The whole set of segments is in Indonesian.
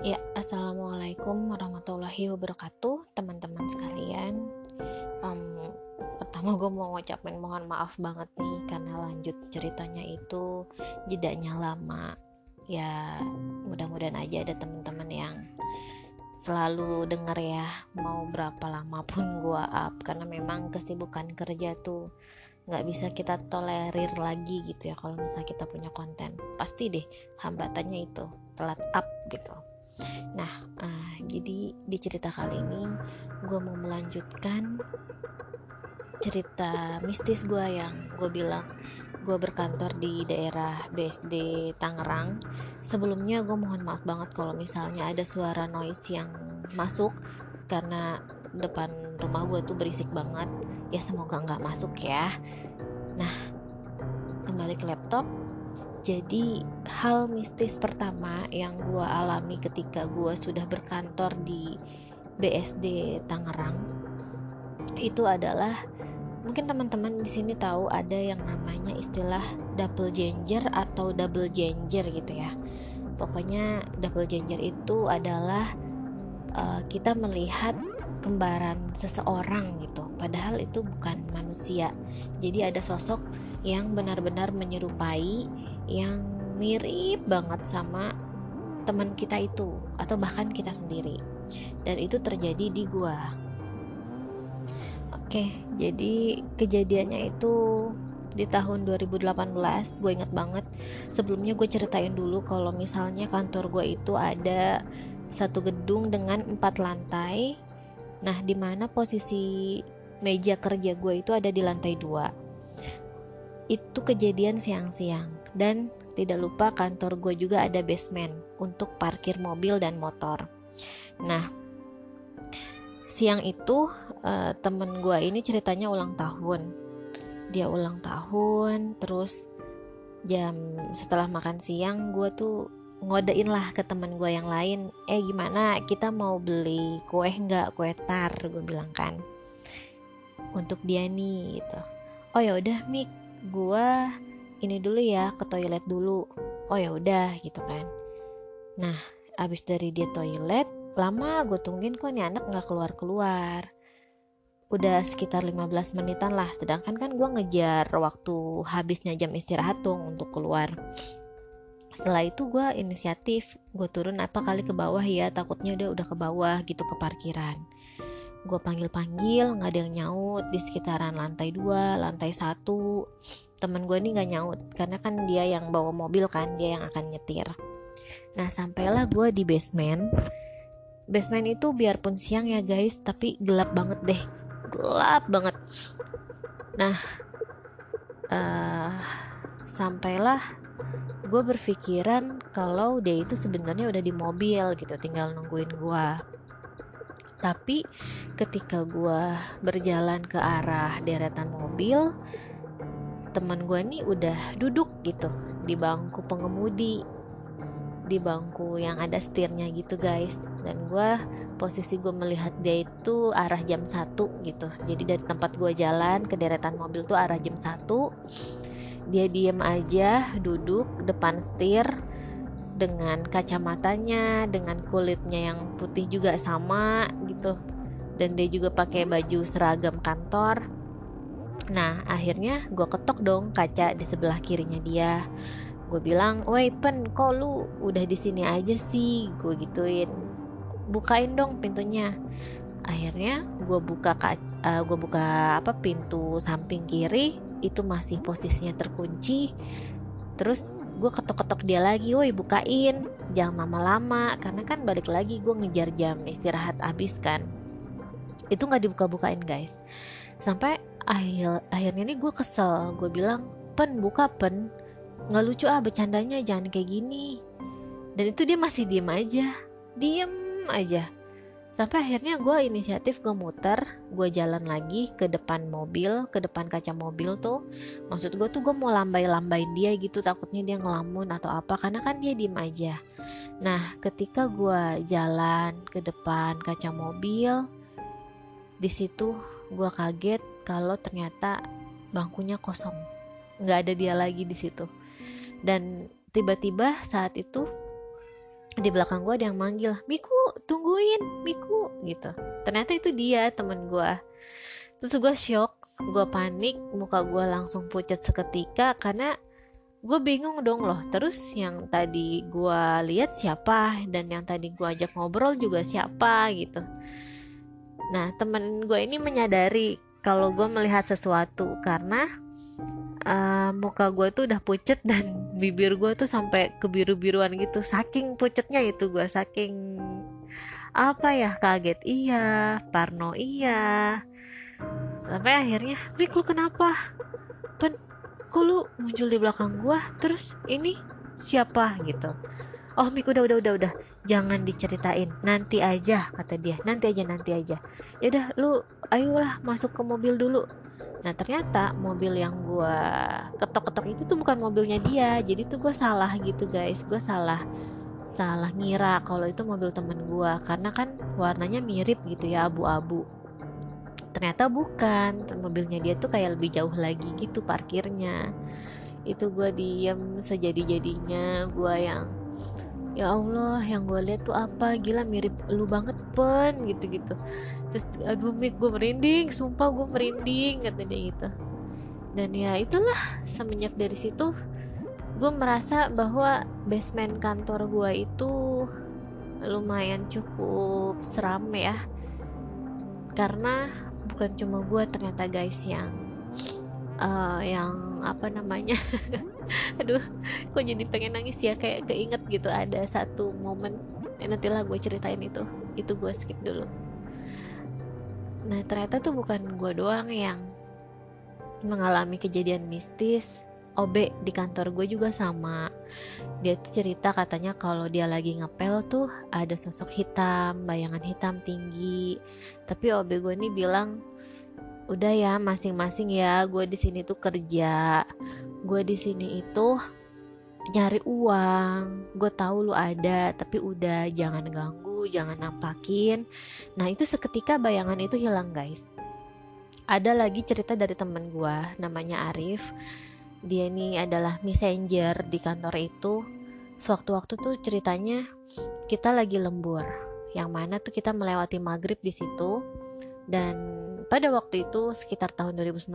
Ya, assalamualaikum warahmatullahi wabarakatuh, teman-teman sekalian. Um, pertama gue mau ngucapin mohon maaf banget nih karena lanjut ceritanya itu jedanya lama. Ya, mudah-mudahan aja ada teman-teman yang selalu denger ya mau berapa lama pun gue up karena memang kesibukan kerja tuh nggak bisa kita tolerir lagi gitu ya kalau misalnya kita punya konten pasti deh hambatannya itu telat up gitu Nah, uh, jadi di cerita kali ini gue mau melanjutkan cerita mistis gue yang gue bilang gue berkantor di daerah BSD Tangerang. Sebelumnya gue mohon maaf banget kalau misalnya ada suara noise yang masuk karena depan rumah gue tuh berisik banget. Ya semoga nggak masuk ya. Nah, kembali ke laptop jadi hal mistis pertama yang gue alami ketika gue sudah berkantor di BSD Tangerang itu adalah mungkin teman-teman di sini tahu ada yang namanya istilah double ginger atau double ginger gitu ya. Pokoknya double ginger itu adalah uh, kita melihat kembaran seseorang gitu. Padahal itu bukan manusia. Jadi ada sosok yang benar-benar menyerupai yang mirip banget sama teman kita itu atau bahkan kita sendiri. Dan itu terjadi di gua. Oke jadi kejadiannya itu di tahun 2018 gue inget banget. Sebelumnya gue ceritain dulu kalau misalnya kantor gue itu ada satu gedung dengan empat lantai. Nah di mana posisi meja kerja gue itu ada di lantai dua. Itu kejadian siang-siang. Dan tidak lupa kantor gue juga ada basement untuk parkir mobil dan motor. Nah, siang itu uh, temen gue ini ceritanya ulang tahun. Dia ulang tahun, terus jam setelah makan siang gue tuh ngodein lah ke temen gue yang lain eh gimana? Kita mau beli kue nggak? Kue tar gue bilang kan. Untuk dia nih gitu. Oh ya udah mik. Gue ini dulu ya ke toilet dulu. Oh ya udah gitu kan. Nah abis dari dia toilet lama gue tungguin kok nih anak nggak keluar keluar udah sekitar 15 menitan lah sedangkan kan gue ngejar waktu habisnya jam istirahat tuh untuk keluar. Setelah itu gue inisiatif gue turun apa kali ke bawah ya takutnya udah udah ke bawah gitu ke parkiran gue panggil-panggil nggak ada yang nyaut. Di sekitaran lantai 2, lantai 1 temen gue ini nggak nyaut karena kan dia yang bawa mobil kan dia yang akan nyetir. Nah sampailah gue di basement. Basement itu biarpun siang ya guys tapi gelap banget deh. Gelap banget. Nah uh, sampailah gue berpikiran kalau dia itu sebenarnya udah di mobil gitu tinggal nungguin gue tapi ketika gue berjalan ke arah deretan mobil teman gue nih udah duduk gitu di bangku pengemudi di bangku yang ada setirnya gitu guys. Dan gue posisi gue melihat dia itu arah jam 1 gitu. Jadi dari tempat gue jalan ke deretan mobil tuh arah jam 1 dia diem aja duduk depan setir dengan kacamatanya, dengan kulitnya yang putih juga sama gitu. Dan dia juga pakai baju seragam kantor. Nah, akhirnya gue ketok dong kaca di sebelah kirinya dia. Gue bilang, "Woi, Pen, kok lu udah di sini aja sih?" Gue gituin. "Bukain dong pintunya." Akhirnya gue buka uh, gue buka apa pintu samping kiri itu masih posisinya terkunci. Terus gue ketok-ketok dia lagi woi bukain jangan lama-lama. Karena kan balik lagi gue ngejar jam istirahat abis kan. Itu nggak dibuka-bukain guys. Sampai akhir akhirnya nih gue kesel. Gue bilang pen buka pen. Nggak lucu ah bercandanya jangan kayak gini. Dan itu dia masih diem aja. Diem aja sampai akhirnya gue inisiatif gue muter gue jalan lagi ke depan mobil ke depan kaca mobil tuh. Maksud gue tuh gue mau lambai-lambain dia gitu takutnya dia ngelamun atau apa karena kan dia diem aja. Nah ketika gue jalan ke depan kaca mobil di situ gue kaget kalau ternyata bangkunya kosong. Nggak ada dia lagi di situ. Dan tiba-tiba saat itu di belakang gue ada yang manggil Miku tungguin Miku gitu. Ternyata itu dia temen gue terus gue shock gue panik muka gue langsung pucat seketika karena gue bingung dong loh terus yang tadi gue lihat siapa dan yang tadi gue ajak ngobrol juga siapa gitu. Nah temen gue ini menyadari kalau gue melihat sesuatu karena uh, muka gue tuh udah pucet dan bibir gue tuh sampai kebiru-biruan gitu. Saking pucetnya itu gue saking apa ya kaget. Iya parno iya. Sampai akhirnya Rick lu kenapa? Pen kok lu muncul di belakang gua? Terus ini siapa? Gitu. Oh Mik udah udah udah udah. Jangan diceritain. Nanti aja kata dia. Nanti aja nanti aja. Ya udah lu ayolah masuk ke mobil dulu nah ternyata mobil yang gua ketok-ketok itu tuh bukan mobilnya dia. Jadi tuh gua salah gitu guys. Gua salah salah ngira kalau itu mobil temen gua. Karena kan warnanya mirip gitu ya abu-abu. Ternyata bukan. Mobilnya dia tuh kayak lebih jauh lagi gitu parkirnya. Itu gue diem sejadi-jadinya. Gue yang ya Allah yang gue lihat tuh apa? Gila mirip lu banget pen gitu-gitu. Terus aduh mik gue merinding sumpah gue merinding kata dia gitu. Dan ya itulah semenjak dari situ gue merasa bahwa basement kantor gue itu lumayan cukup seram ya. Karena bukan cuma gue ternyata guys yang uh, yang apa namanya aduh kok jadi pengen nangis ya kayak keinget gitu ada satu momen ya nantilah gue ceritain itu itu gue skip dulu. Nah ternyata tuh bukan gue doang yang mengalami kejadian mistis. OB di kantor gue juga sama. Dia tuh cerita katanya kalau dia lagi ngepel tuh ada sosok hitam bayangan hitam tinggi. Tapi OB gue ini bilang udah ya masing-masing ya. Gue di sini tuh kerja. Gue di sini itu nyari uang. Gue tahu lu ada tapi udah jangan ganggu jangan nampakin. Nah itu seketika bayangan itu hilang guys. Ada lagi cerita dari temen gue namanya Arif. Dia ini adalah messenger di kantor itu. Sewaktu-waktu tuh ceritanya kita lagi lembur. Yang mana tuh kita melewati maghrib di situ. Dan pada waktu itu sekitar tahun 2019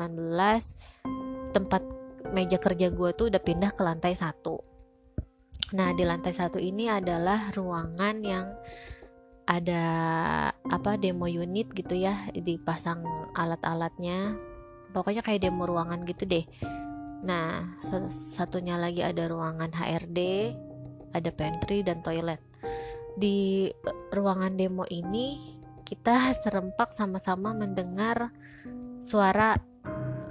tempat meja kerja gue tuh udah pindah ke lantai satu. Nah di lantai satu ini adalah ruangan yang ada apa demo unit gitu ya dipasang alat-alatnya. Pokoknya kayak demo ruangan gitu deh. Nah, satunya lagi ada ruangan HRD, ada pantry dan toilet. Di eh, ruangan demo ini kita serempak sama-sama mendengar suara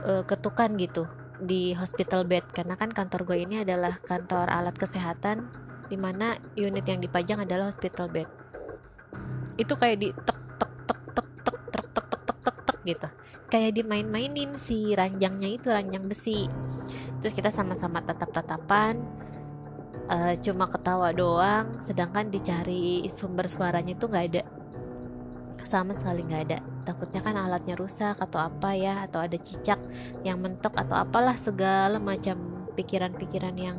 uh, ketukan gitu di hospital bed karena kan kantor gue ini adalah kantor alat kesehatan di mana unit yang dipajang adalah hospital bed. Itu kayak di tek tek tek tek tek tek tek tek tek tek, tek gitu kayak dimain-mainin si ranjangnya itu ranjang besi terus kita sama-sama tatap-tatapan uh, cuma ketawa doang sedangkan dicari sumber suaranya itu nggak ada sama sekali nggak ada. Takutnya kan alatnya rusak atau apa ya atau ada cicak yang mentok atau apalah segala macam pikiran-pikiran yang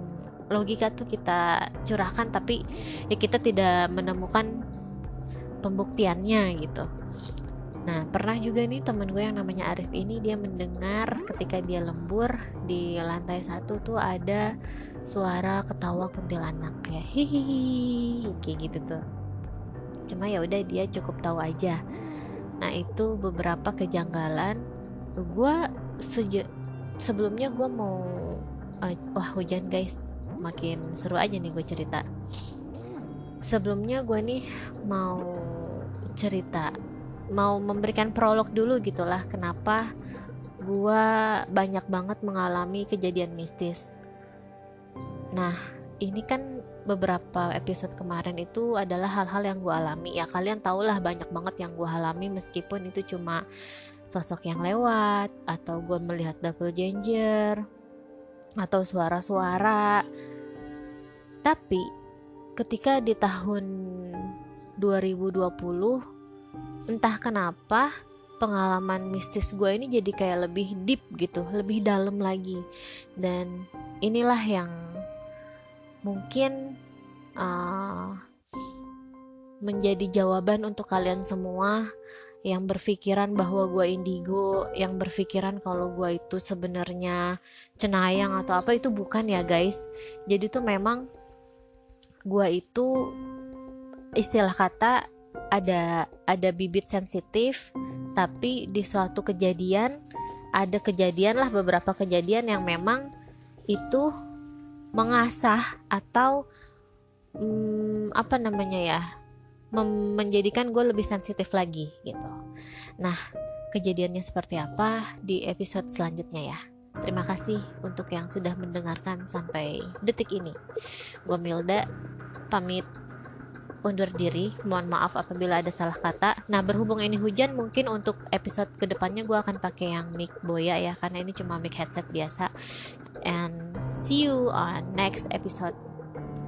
logika tuh kita curahkan tapi ya kita tidak menemukan pembuktiannya gitu. Nah, pernah juga nih temen gue yang namanya Arif ini dia mendengar ketika dia lembur di lantai satu tuh ada suara ketawa kuntilanak. Ya hihihi kayak gitu tuh. Cuma ya udah dia cukup tahu aja. Nah itu beberapa kejanggalan. Gue sejak sebelumnya gue mau uh, wah hujan guys makin seru aja nih gue cerita. Sebelumnya gue nih mau cerita mau memberikan prolog dulu gitulah kenapa gue banyak banget mengalami kejadian mistis. Nah, ini kan beberapa episode kemarin itu adalah hal-hal yang gue alami ya kalian tau lah banyak banget yang gue alami meskipun itu cuma sosok yang lewat atau gue melihat double ginger atau suara-suara tapi ketika di tahun 2020 entah kenapa pengalaman mistis gue ini jadi kayak lebih deep gitu, lebih dalam lagi. Dan inilah yang mungkin uh, menjadi jawaban untuk kalian semua yang berpikiran bahwa gue indigo, yang berpikiran kalau gue itu sebenarnya cenayang atau apa itu bukan ya guys. Jadi tuh memang gue itu istilah kata ada ada bibit sensitif, tapi di suatu kejadian ada kejadian lah beberapa kejadian yang memang itu mengasah atau hmm, apa namanya ya menjadikan gue lebih sensitif lagi gitu. Nah, kejadiannya seperti apa di episode selanjutnya ya. Terima kasih untuk yang sudah mendengarkan sampai detik ini. Gue Milda, pamit undur diri. Mohon maaf apabila ada salah kata. Nah, berhubung ini hujan, mungkin untuk episode ke depannya gue akan pakai yang mic boya ya, karena ini cuma mic headset biasa. And see you on next episode.